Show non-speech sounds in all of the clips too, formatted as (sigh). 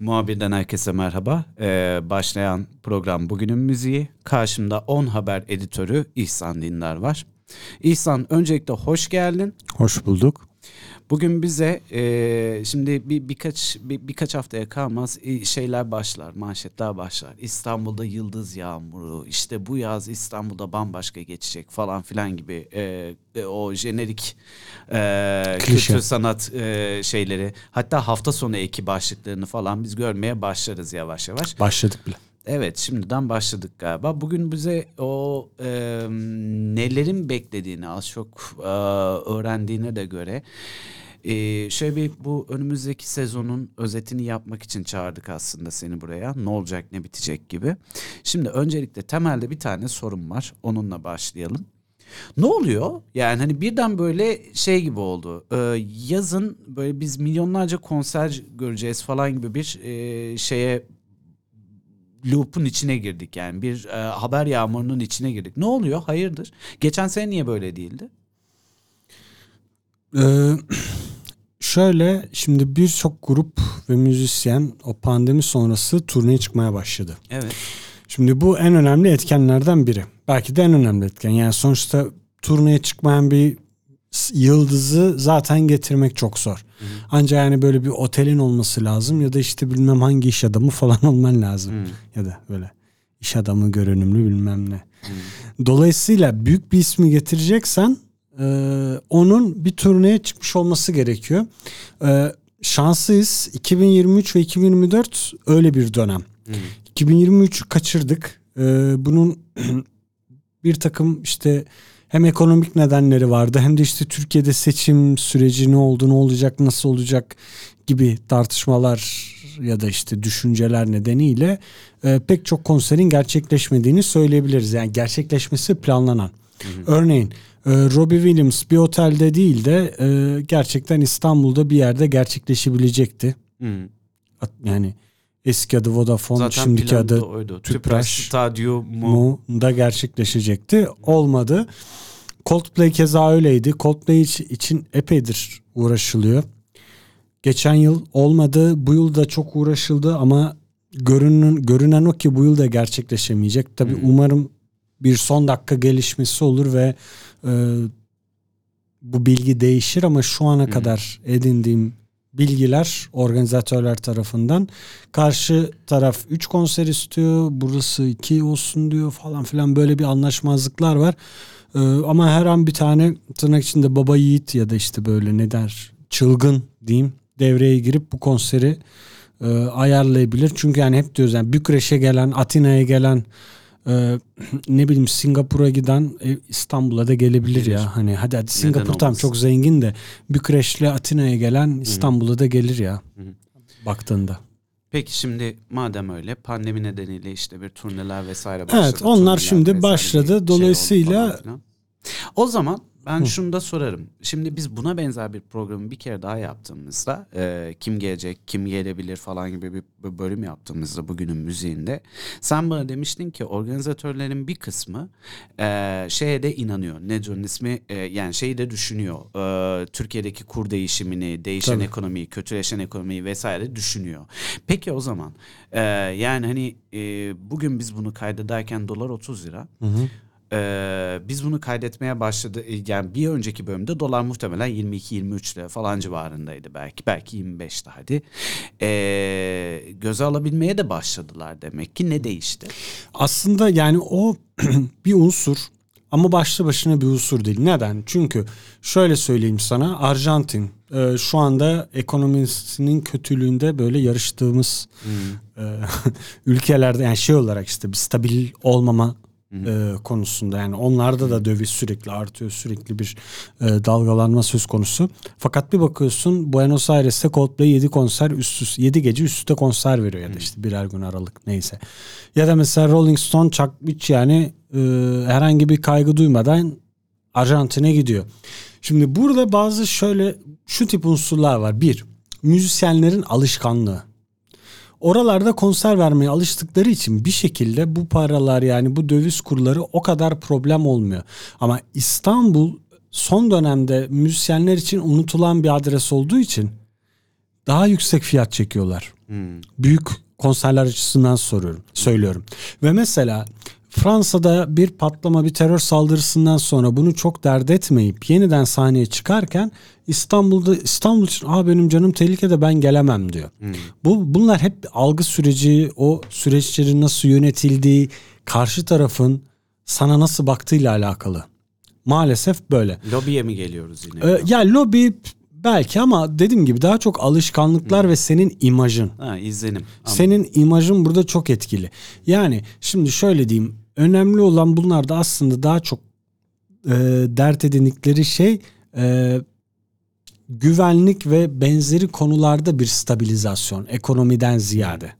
Muhabirden herkese merhaba. Ee, başlayan program Bugünün Müziği. Karşımda 10 Haber editörü İhsan Dindar var. İhsan öncelikle hoş geldin. Hoş bulduk. Bugün bize e, şimdi bir birkaç bir, birkaç haftaya kalmaz e, şeyler başlar, manşetler başlar. İstanbul'da yıldız yağmuru, işte bu yaz İstanbul'da bambaşka geçecek falan filan gibi e, e, o jenerik e, kültür sanat e, şeyleri. Hatta hafta sonu eki başlıklarını falan biz görmeye başlarız yavaş yavaş. Başladık bile. Evet şimdiden başladık galiba. Bugün bize o e, nelerin beklediğini az çok e, öğrendiğine de göre e, şöyle bir bu önümüzdeki sezonun özetini yapmak için çağırdık aslında seni buraya. Ne olacak ne bitecek gibi. Şimdi öncelikle temelde bir tane sorun var. Onunla başlayalım. Ne oluyor? Yani hani birden böyle şey gibi oldu. Ee, yazın böyle biz milyonlarca konser göreceğiz falan gibi bir e, şeye loop'un içine girdik yani bir e, haber yağmurunun içine girdik. Ne oluyor? Hayırdır? Geçen sene niye böyle değildi? Ee, (clears throat) şöyle şimdi birçok grup ve müzisyen o pandemi sonrası turneye çıkmaya başladı. Evet. Şimdi bu en önemli etkenlerden biri. Belki de en önemli etken. Yani sonuçta turneye çıkmayan bir yıldızı zaten getirmek çok zor. Hı. Ancak yani böyle bir otelin olması lazım ya da işte bilmem hangi iş adamı falan (laughs) olman lazım. Hı. Ya da böyle iş adamı görünümlü bilmem ne. Hı. Dolayısıyla büyük bir ismi getireceksen e, onun bir turneye çıkmış olması gerekiyor. E, şanslıyız 2023 ve 2024 öyle bir dönem. Hı. 2023'ü kaçırdık. E, bunun (clears throat) bir takım işte hem ekonomik nedenleri vardı hem de işte Türkiye'de seçim süreci ne oldu ne olacak nasıl olacak gibi tartışmalar ya da işte düşünceler nedeniyle e, pek çok konserin gerçekleşmediğini söyleyebiliriz. Yani gerçekleşmesi planlanan. Hı hı. Örneğin e, Robbie Williams bir otelde değil de e, gerçekten İstanbul'da bir yerde gerçekleşebilecekti. Hı. Yani Eski adı Vodafone, Zaten şimdiki adı oydu. Tüpraş Stadyumu da gerçekleşecekti. Olmadı. Coldplay keza öyleydi. Coldplay için epeydir uğraşılıyor. Geçen yıl olmadı. Bu yıl da çok uğraşıldı ama görünen, görünen o ki bu yıl da gerçekleşemeyecek. Tabii hmm. umarım bir son dakika gelişmesi olur ve e, bu bilgi değişir ama şu ana hmm. kadar edindiğim bilgiler organizatörler tarafından. Karşı taraf 3 konser istiyor, burası 2 olsun diyor falan filan böyle bir anlaşmazlıklar var. Ee, ama her an bir tane tırnak içinde baba yiğit ya da işte böyle ne der çılgın diyeyim devreye girip bu konseri e, ayarlayabilir. Çünkü yani hep diyoruz yani Bükreş'e gelen, Atina'ya gelen ee, (clears throat) ne bileyim Singapur'a giden e, İstanbul'a da gelebilir Gelir. ya. Hani hadi hadi Singapur tam çok zengin de Bükreş'le Atina'ya gelen İstanbul'a da gelir ya. Hı-hı. Baktığında. Peki şimdi madem öyle pandemi nedeniyle işte bir turneler vesaire başladı. Evet onlar şimdi başladı. Şey Dolayısıyla o zaman ben Hı. şunu da sorarım. Şimdi biz buna benzer bir programı bir kere daha yaptığımızda e, kim gelecek, kim gelebilir falan gibi bir bölüm yaptığımızda bugünün müziğinde sen bana demiştin ki organizatörlerin bir kısmı e, şeye de inanıyor. Nedir ismi? E, yani şeyi de düşünüyor. E, Türkiye'deki kur değişimini, değişen Tabii. ekonomiyi, kötüleşen ekonomiyi vesaire düşünüyor. Peki o zaman e, yani hani e, bugün biz bunu kaydederken dolar 30 lira. Hı hı. Ee, biz bunu kaydetmeye başladı. E, yani bir önceki bölümde dolar muhtemelen 22-23 lira falan civarındaydı belki. Belki 25 hadi. Ee, göze alabilmeye de başladılar demek ki. Ne değişti? Aslında yani o (clears throat) bir unsur ama başlı başına bir unsur değil. Neden? Çünkü şöyle söyleyeyim sana Arjantin e, şu anda ekonomisinin kötülüğünde böyle yarıştığımız hmm. e, (laughs) ülkelerde yani şey olarak işte bir stabil olmama e, konusunda yani onlarda da döviz sürekli artıyor sürekli bir e, dalgalanma söz konusu. Fakat bir bakıyorsun Buenos Aires'te Coldplay 7 konser üst üste 7 gece üst üste konser veriyor ya da işte birer gün aralık neyse. Ya da mesela Rolling Stone Chuck hiç yani e, herhangi bir kaygı duymadan Arjantin'e gidiyor. Şimdi burada bazı şöyle şu tip unsurlar var. Bir, müzisyenlerin alışkanlığı oralarda konser vermeye alıştıkları için bir şekilde bu paralar yani bu döviz kurları o kadar problem olmuyor. Ama İstanbul son dönemde müzisyenler için unutulan bir adres olduğu için daha yüksek fiyat çekiyorlar. Hmm. Büyük konserler açısından soruyorum, söylüyorum. Ve mesela Fransa'da bir patlama, bir terör saldırısından sonra bunu çok dert etmeyip yeniden sahneye çıkarken İstanbul'da İstanbul için "Aa benim canım tehlikede ben gelemem." diyor. Bu bunlar hep algı süreci, o süreçlerin nasıl yönetildiği, karşı tarafın sana nasıl baktığıyla alakalı. Maalesef böyle. Lobiye mi geliyoruz yine? Ee, ya lobi belki ama dediğim gibi daha çok alışkanlıklar ve senin imajın. ha, izlenim. Senin imajın burada çok etkili. Yani şimdi şöyle diyeyim. Önemli olan bunlarda aslında daha çok e, dert edindikleri şey e, güvenlik ve benzeri konularda bir stabilizasyon ekonomiden ziyade.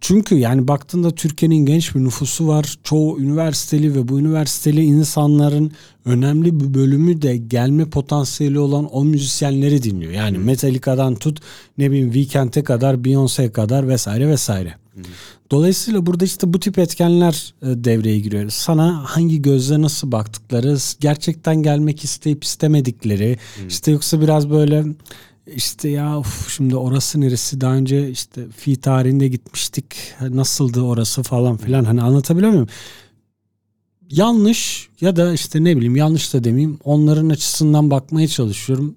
Çünkü yani baktığında Türkiye'nin genç bir nüfusu var. Çoğu üniversiteli ve bu üniversiteli insanların önemli bir bölümü de gelme potansiyeli olan o müzisyenleri dinliyor. Yani Metallica'dan tut ne bileyim Weekend'e kadar Beyoncé'ye kadar vesaire vesaire. Dolayısıyla burada işte bu tip etkenler e, devreye giriyor. Sana hangi gözle nasıl baktıkları, gerçekten gelmek isteyip istemedikleri, işte yoksa biraz böyle işte ya uf, şimdi orası neresi daha önce işte fi tarihinde gitmiştik nasıldı orası falan filan hani anlatabiliyor muyum? Yanlış ya da işte ne bileyim yanlış da demeyeyim onların açısından bakmaya çalışıyorum.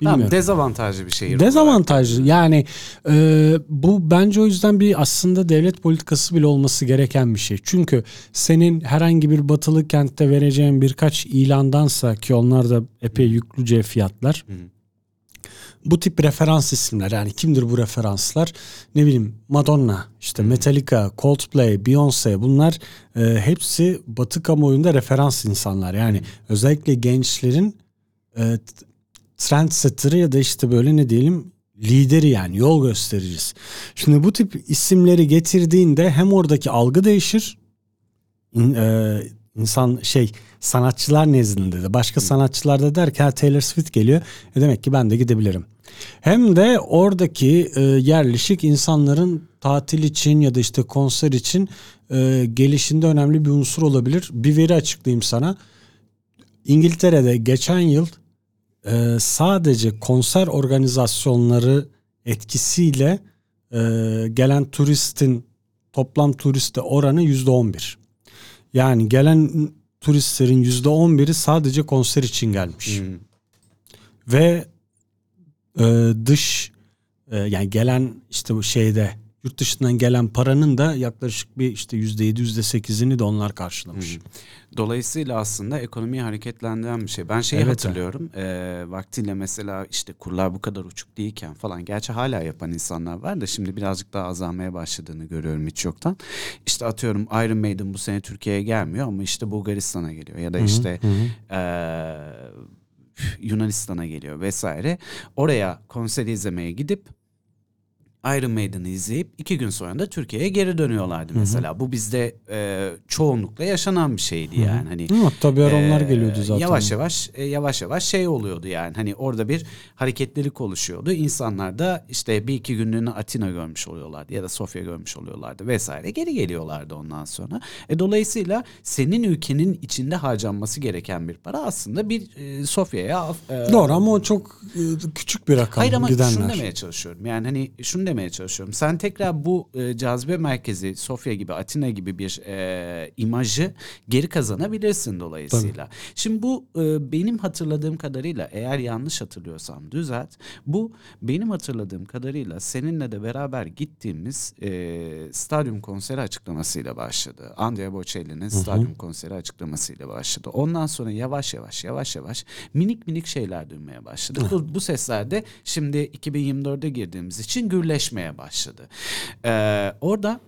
Bilmiyorum. Tamam, dezavantajlı bir şehir. Dezavantajlı. Yani e, bu bence o yüzden bir aslında devlet politikası bile olması gereken bir şey. Çünkü senin herhangi bir batılı kentte vereceğin birkaç ilandansa ki onlar da epey yüklüce fiyatlar. Bu tip referans isimler yani kimdir bu referanslar? Ne bileyim Madonna, işte Metallica, Coldplay, Beyoncé bunlar e, hepsi batı kamuoyunda referans insanlar. Yani özellikle gençlerin e, trendsetter'ı ya da işte böyle ne diyelim lideri yani yol göstericisi. Şimdi bu tip isimleri getirdiğinde hem oradaki algı değişir. E, insan şey sanatçılar nezdinde de başka sanatçılar da der ki ha Taylor Swift geliyor. E demek ki ben de gidebilirim. Hem de oradaki e, yerleşik insanların tatil için ya da işte konser için e, gelişinde önemli bir unsur olabilir. Bir veri açıklayayım sana. İngiltere'de geçen yıl e, sadece konser organizasyonları etkisiyle e, gelen turistin toplam turiste oranı yüzde on bir. Yani gelen turistlerin yüzde on biri sadece konser için gelmiş. Hmm. Ve e, dış e, yani gelen işte bu şeyde yurt dışından gelen paranın da yaklaşık bir işte yüzde yedi yüzde sekizini de onlar karşılamış. Dolayısıyla aslında ekonomiyi hareketlendiren bir şey. Ben şeyi Evet. hatırlıyorum. E, vaktiyle mesela işte kurlar bu kadar uçuk değilken falan. Gerçi hala yapan insanlar var da şimdi birazcık daha azalmaya başladığını görüyorum hiç yoktan. İşte atıyorum Iron Maiden bu sene Türkiye'ye gelmiyor ama işte Bulgaristan'a geliyor. Ya da işte e, Yunanistan'a geliyor vesaire. Oraya konser izlemeye gidip Iron Maiden'ı izleyip iki gün sonra da Türkiye'ye geri dönüyorlardı mesela. Bu bizde e, çoğunlukla yaşanan bir şeydi yani. Hani Hı, tabii ara onlar ee, geliyordu zaten. Yavaş yavaş e, yavaş yavaş şey oluyordu yani hani orada bir hareketlilik oluşuyordu. İnsanlar da işte bir iki günlüğüne Atina görmüş oluyorlardı ya da Sofya görmüş oluyorlardı vesaire. Geri geliyorlardı ondan sonra. E, dolayısıyla senin ülkenin içinde harcanması gereken bir para aslında bir e, Sofya'ya e, Doğru ama o çok e, küçük bir rakam Hayır ama gidenler. şunu demeye çalışıyorum. Yani hani şunu demeye çalışıyorum. Sen tekrar bu e, cazibe merkezi Sofya gibi Atina gibi bir e, imajı geri kazanabilirsin dolayısıyla. Şimdi bu e, benim hatırladığım kadarıyla eğer yanlış hatırlıyorsam düzelt. Bu benim hatırladığım kadarıyla seninle de beraber gittiğimiz e, stadyum konseri açıklamasıyla başladı. Andrea Bocelli'nin stadyum konseri açıklamasıyla başladı. Ondan sonra yavaş yavaş yavaş yavaş minik minik şeyler duymaya başladık. Bu, bu sesler de şimdi 2024'e girdiğimiz için gürleşmeye başladı. Ee, orada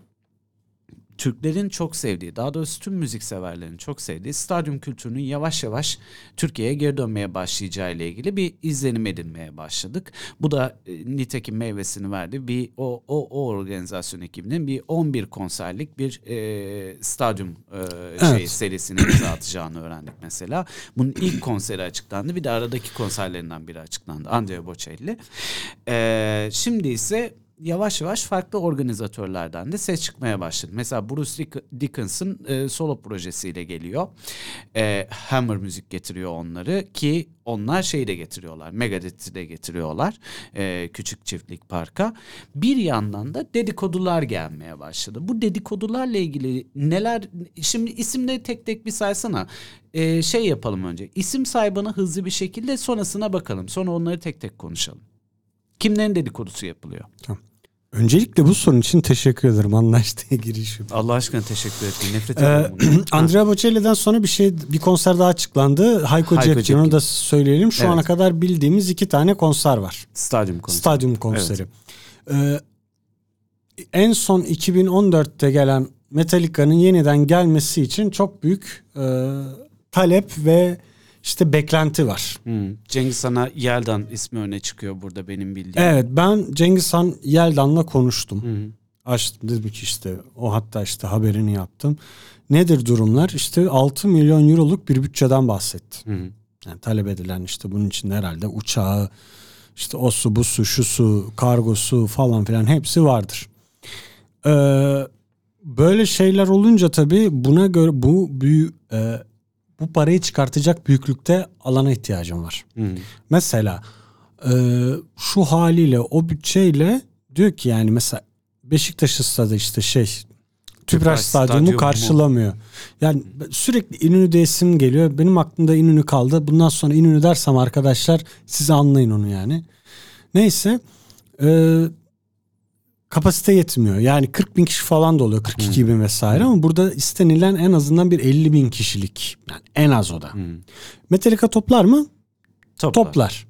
Türklerin çok sevdiği, daha doğrusu tüm müzik severlerin çok sevdiği stadyum kültürünün yavaş yavaş Türkiye'ye geri dönmeye başlayacağı ile ilgili bir izlenim edinmeye başladık. Bu da e, nitekim meyvesini verdi. Bir o, o, o organizasyon ekibinin bir 11 konserlik bir e, stadyum e, şey Evet. serisine imza atacağını öğrendik mesela. Bunun ilk konseri açıklandı. Bir de aradaki konserlerinden biri açıklandı. Andrea Bocelli. E, şimdi ise yavaş yavaş farklı organizatörlerden de ses çıkmaya başladı. Mesela Bruce Dickinson e, solo projesiyle geliyor. E, Hammer müzik getiriyor onları ki onlar şeyi de getiriyorlar. Megadeth'i de getiriyorlar. E, Küçük Çiftlik Park'a. Bir yandan da dedikodular gelmeye başladı. Bu dedikodularla ilgili neler şimdi isimleri tek tek bir saysana. E, şey yapalım önce. İsim saybana hızlı bir şekilde sonrasına bakalım. Sonra onları tek tek konuşalım. Kimlerin dedikodusu yapılıyor? Tamam. Öncelikle bu sorun için teşekkür ederim anlaştığı (laughs) girişim. Allah aşkına teşekkür ederim. Nefret Ee, ediyorum. (clears throat) Andrea Bocelli'den sonra bir şey bir konser daha açıklandı. Hayko, Hayko Cepkin onu da söyleyelim. Şu Evet. ana kadar bildiğimiz iki tane konser var. Stadyum konseri. Stadyum konseri. Ee, en son 2014'te gelen Metallica'nın yeniden gelmesi için çok büyük e, talep ve işte beklenti var. Hmm. Cengiz Han'a Yeldan ismi öne çıkıyor burada benim bildiğim. Evet ben Cengiz Han Yeldan'la konuştum. Hı. Açtım dedim ki işte o hatta işte haberini yaptım. Nedir durumlar? İşte 6 milyon euroluk bir bütçeden bahsetti. Hı. Yani talep edilen işte bunun için herhalde uçağı, işte o su, bu su, şu su, kargosu falan filan hepsi vardır. Ee, böyle şeyler olunca tabii buna göre bu büyü, e, bu parayı çıkartacak büyüklükte alana ihtiyacım var. Hı hı. Mesela e, şu haliyle o bütçeyle diyor ki yani mesela Beşiktaş stadı işte şey Tüpraş Stadyumu karşılamıyor. Yani sürekli İnönü de isim geliyor. Benim aklımda İnönü kaldı. Bundan sonra İnönü dersem arkadaşlar siz anlayın onu yani. Neyse e, kapasite yetmiyor. Yani 40 bin kişi falan da oluyor. 42 bin vesaire ama burada istenilen en azından bir 50 bin kişilik. Yani en az o da. Hı. Metallica toplar mı? Topla. toplar.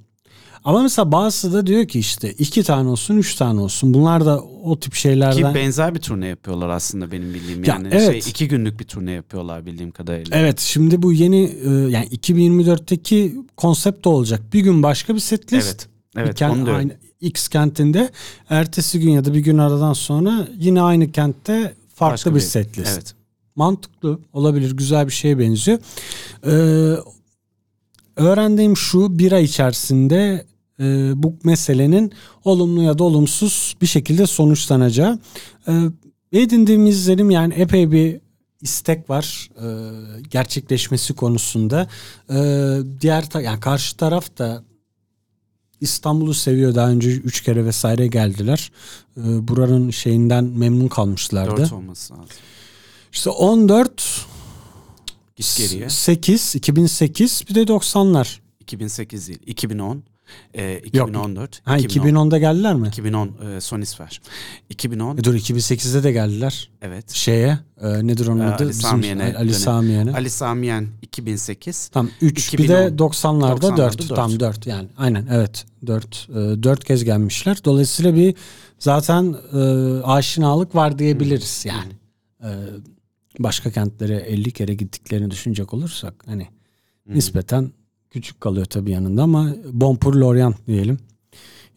Ama mesela bazısı da diyor ki işte iki tane olsun, üç tane olsun. Bunlar da o tip Ki şeylerden. benzer bir turne yapıyorlar aslında benim bildiğim. Ya, Yani evet. şey iki günlük bir turne yapıyorlar bildiğim kadarıyla. Evet şimdi bu yeni e, yani 2024'teki konsept de olacak. Bir gün başka bir setlist. Evet. Evet, Bir diyorum. aynı X kentinde. Ertesi gün ya da bir gün aradan sonra yine aynı kentte farklı Başka bir, bir- setlist. Evet. Mantıklı olabilir. Güzel bir şeye benziyor. Ee, öğrendiğim şu bir ay içerisinde e, bu meselenin olumlu ya da olumsuz bir şekilde sonuçlanacağı. Ee, edindiğim izlenim yani epey bir istek var e, gerçekleşmesi konusunda. Ee, diğer ta- yani karşı taraf da İstanbul'u seviyor. Daha önce üç kere vesaire geldiler. Ee, buranın şeyinden memnun kalmışlardı. Dört olması lazım. İşte 14 Git geriye. 8 2008 bir de 90'lar. 2008 değil. 2010. E, 2014. Ha 2010. 2010'da geldiler mi? 2010 e, Sonisfer. 2010 E dur 2008'de de geldiler. evet. Şeye e, nedir onun Ee, adı? Ali Samiyen'e Ali. Samiyen'e. Ali Samiyen 2008. Tam 3 bir 2010. de 90'larda 90'larda 4. dört. Tam 4 yani. Aynen evet 4 4 kez gelmişler. Dolayısıyla bir zaten e, aşinalık var diyebiliriz yani. E, başka kentlere 50 kere gittiklerini düşünecek olursak hani nispeten küçük kalıyor tabii yanında ama Bonpur Lorient diyelim.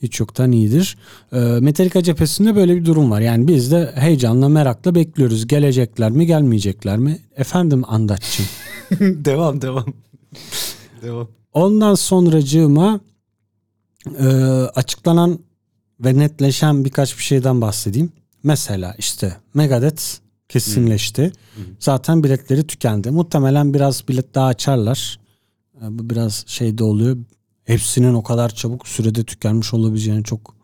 Hiç yoktan iyidir. E, Metallica cephesinde böyle bir durum var. Yani biz de heyecanla merakla bekliyoruz. Gelecekler mi gelmeyecekler mi? Efendim Andaç'cığım. (laughs) devam devam. devam. Ondan sonracığıma e, açıklanan ve netleşen birkaç bir şeyden bahsedeyim. Mesela işte Megadeth kesinleşti. Zaten biletleri tükendi. Muhtemelen biraz bilet daha açarlar. E, bu biraz şeyde oluyor. Hepsinin o kadar çabuk sürede tükenmiş olabileceğini çok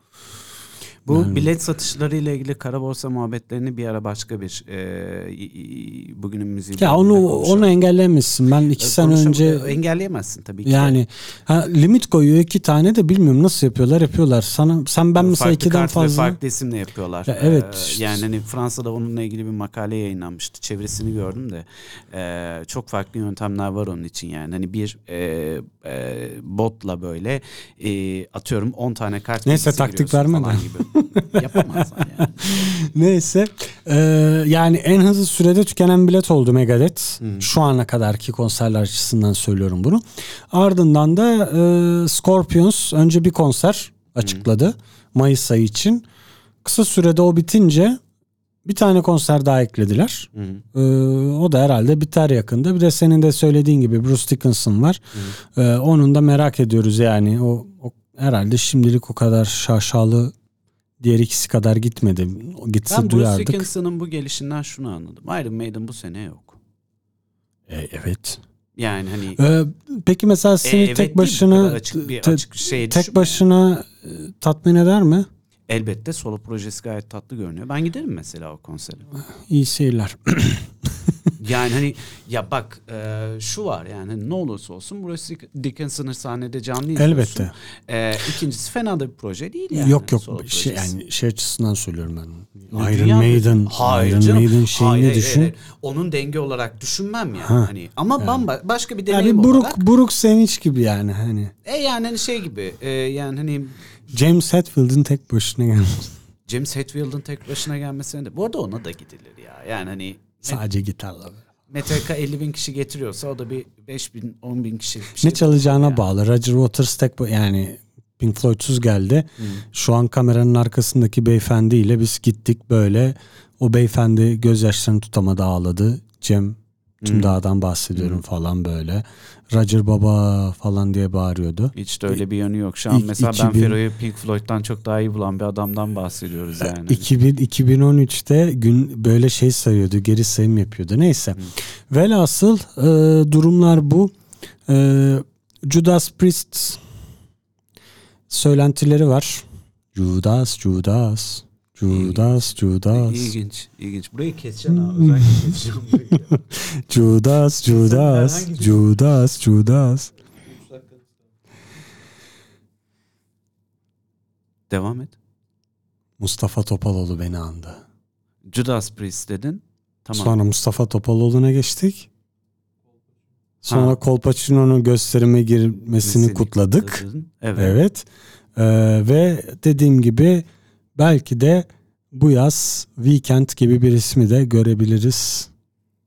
Bu Yani- bilet satışları ile ilgili kara borsa muhabbetlerini bir ara başka bir e, müziği. ya onu konuşalım. onu engelleyemezsin. Ben iki E, sene önce E, engelleyemezsin tabii ki. yani ha, limit koyuyor iki tane de bilmiyorum nasıl yapıyorlar yapıyorlar. Sana sen ben mesela farklı ikiden fazla farklı isimle yapıyorlar. Ya evet, Ee, işte. yani hani Fransa'da onunla ilgili bir makale yayınlanmıştı. Çevresini gördüm de ee, çok farklı yöntemler var onun için yani. Hani bir e, e, botla böyle e, atıyorum 10 tane kart Neyse, taktik giriyorsun verme falan de. gibi. (laughs) Yapamazlar yani. Neyse Ee, yani en hızlı sürede tükenen bilet oldu Megadeth. Hı. Şu ana kadarki konserler açısından söylüyorum bunu. Ardından da e, Scorpions önce bir konser açıkladı Mayıs ayı için. Kısa sürede o bitince bir tane konser daha eklediler. Hı hı. Ee, o da herhalde biter yakında. Bir de senin de söylediğin gibi Bruce Dickinson var. Ee, onun da merak ediyoruz yani. O, o herhalde şimdilik o kadar şaşalı Diğer ikisi kadar gitmedi. Gitse Ben Bruce duyardık. Dickinson'ın bu gelişinden şunu anladım. Iron Maiden bu sene yok. E, evet. Yani hani Ee, peki mesela seni E, evet tek başına açık bir te- açık şey tek başına e, tatmin eder mi? yani. elbette solo projesi gayet tatlı görünüyor. Ben giderim mesela o konsere. İyi seyirler. (clears throat) Yani hani ya bak e, şu var yani ne olursa olsun Bruce Dickinson'ı sahnede canlı izliyorsun. Elbette. E, ikincisi fena da bir proje değil yani. yok yok solo şey, projesi. yani şey açısından söylüyorum ben. Ne Iron dünya- Maiden, Hayır Iron canım. Maiden şeyini Hayır, hayır, düşün. hayır. Onun denge olarak düşünmem yani. Ha, Hani ama bamba başka bir Yani deneyim Buruk olarak. Buruk Sevinç gibi yani hani. E yani hani şey gibi e, yani hani James Hetfield'ın tek başına gelmiş. James Hetfield'ın tek başına gelmesine de bu arada ona da gidilir ya. Yani hani Sadece gitarla. Metallica 50 bin kişi getiriyorsa o da bir 5 bin 10 bin kişi. Bir şey Ne çalacağına yani. bağlı. Roger Waters tek ba- yani Pink Floyd'suz geldi. Hı. Şu an kameranın arkasındaki beyefendiyle biz gittik böyle. O beyefendi gözyaşlarını tutamadı ağladı. Cem Tümdağ'dan bahsediyorum falan böyle. Roger Baba falan diye bağırıyordu. Hiç de öyle bir yönü yok. Şu an İlk mesela Ben 2000 Fero'yu Pink Floyd'dan çok daha iyi bulan bir adamdan bahsediyoruz yani. 2000 2013'te gün böyle şey sayıyordu, geri sayım yapıyordu. Neyse. Velhasıl e, durumlar bu. E, Judas Priest söylentileri var. Judas, Judas, Judas, Judas, İlginç, ilginç. Burayı keseceksin ha. Özellikle keseceğim burayı. (laughs) Judas, Judas, Judas, Judas. Devam et. Mustafa Topaloğlu beni andı. Judas Priest dedin. Tamam. Sonra Mustafa Topaloğlu'na geçtik. Sonra Ha. Kolpaçino'nun gösterime girmesini Seni kutladık. kutladın. Evet. Evet. Ee, ve dediğim gibi belki de bu yaz Weekend gibi bir ismi de görebiliriz.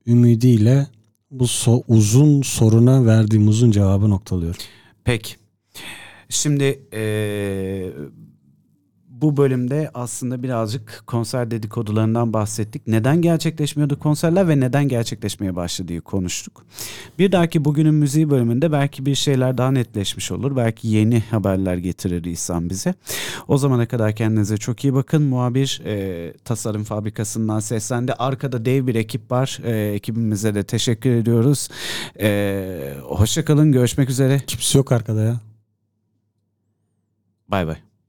Ümidiyle bu so- uzun soruna verdiğim uzun cevabı noktalıyorum. Peki. Şimdi eee, bu bölümde aslında birazcık konser dedikodularından bahsettik. Neden gerçekleşmiyordu konserler ve neden gerçekleşmeye başladığı konuştuk. Bir dahaki bugünün müziği bölümünde belki bir şeyler daha netleşmiş olur. Belki yeni haberler getirir İhsan bize. O zamana kadar kendinize çok iyi bakın. Muhabir eee, tasarım fabrikasından seslendi. Arkada dev bir ekip var. Eee, ekibimize de teşekkür ediyoruz. Eee hoşça kalın. Görüşmek üzere. Kimse yok arkada ya. Bay bay.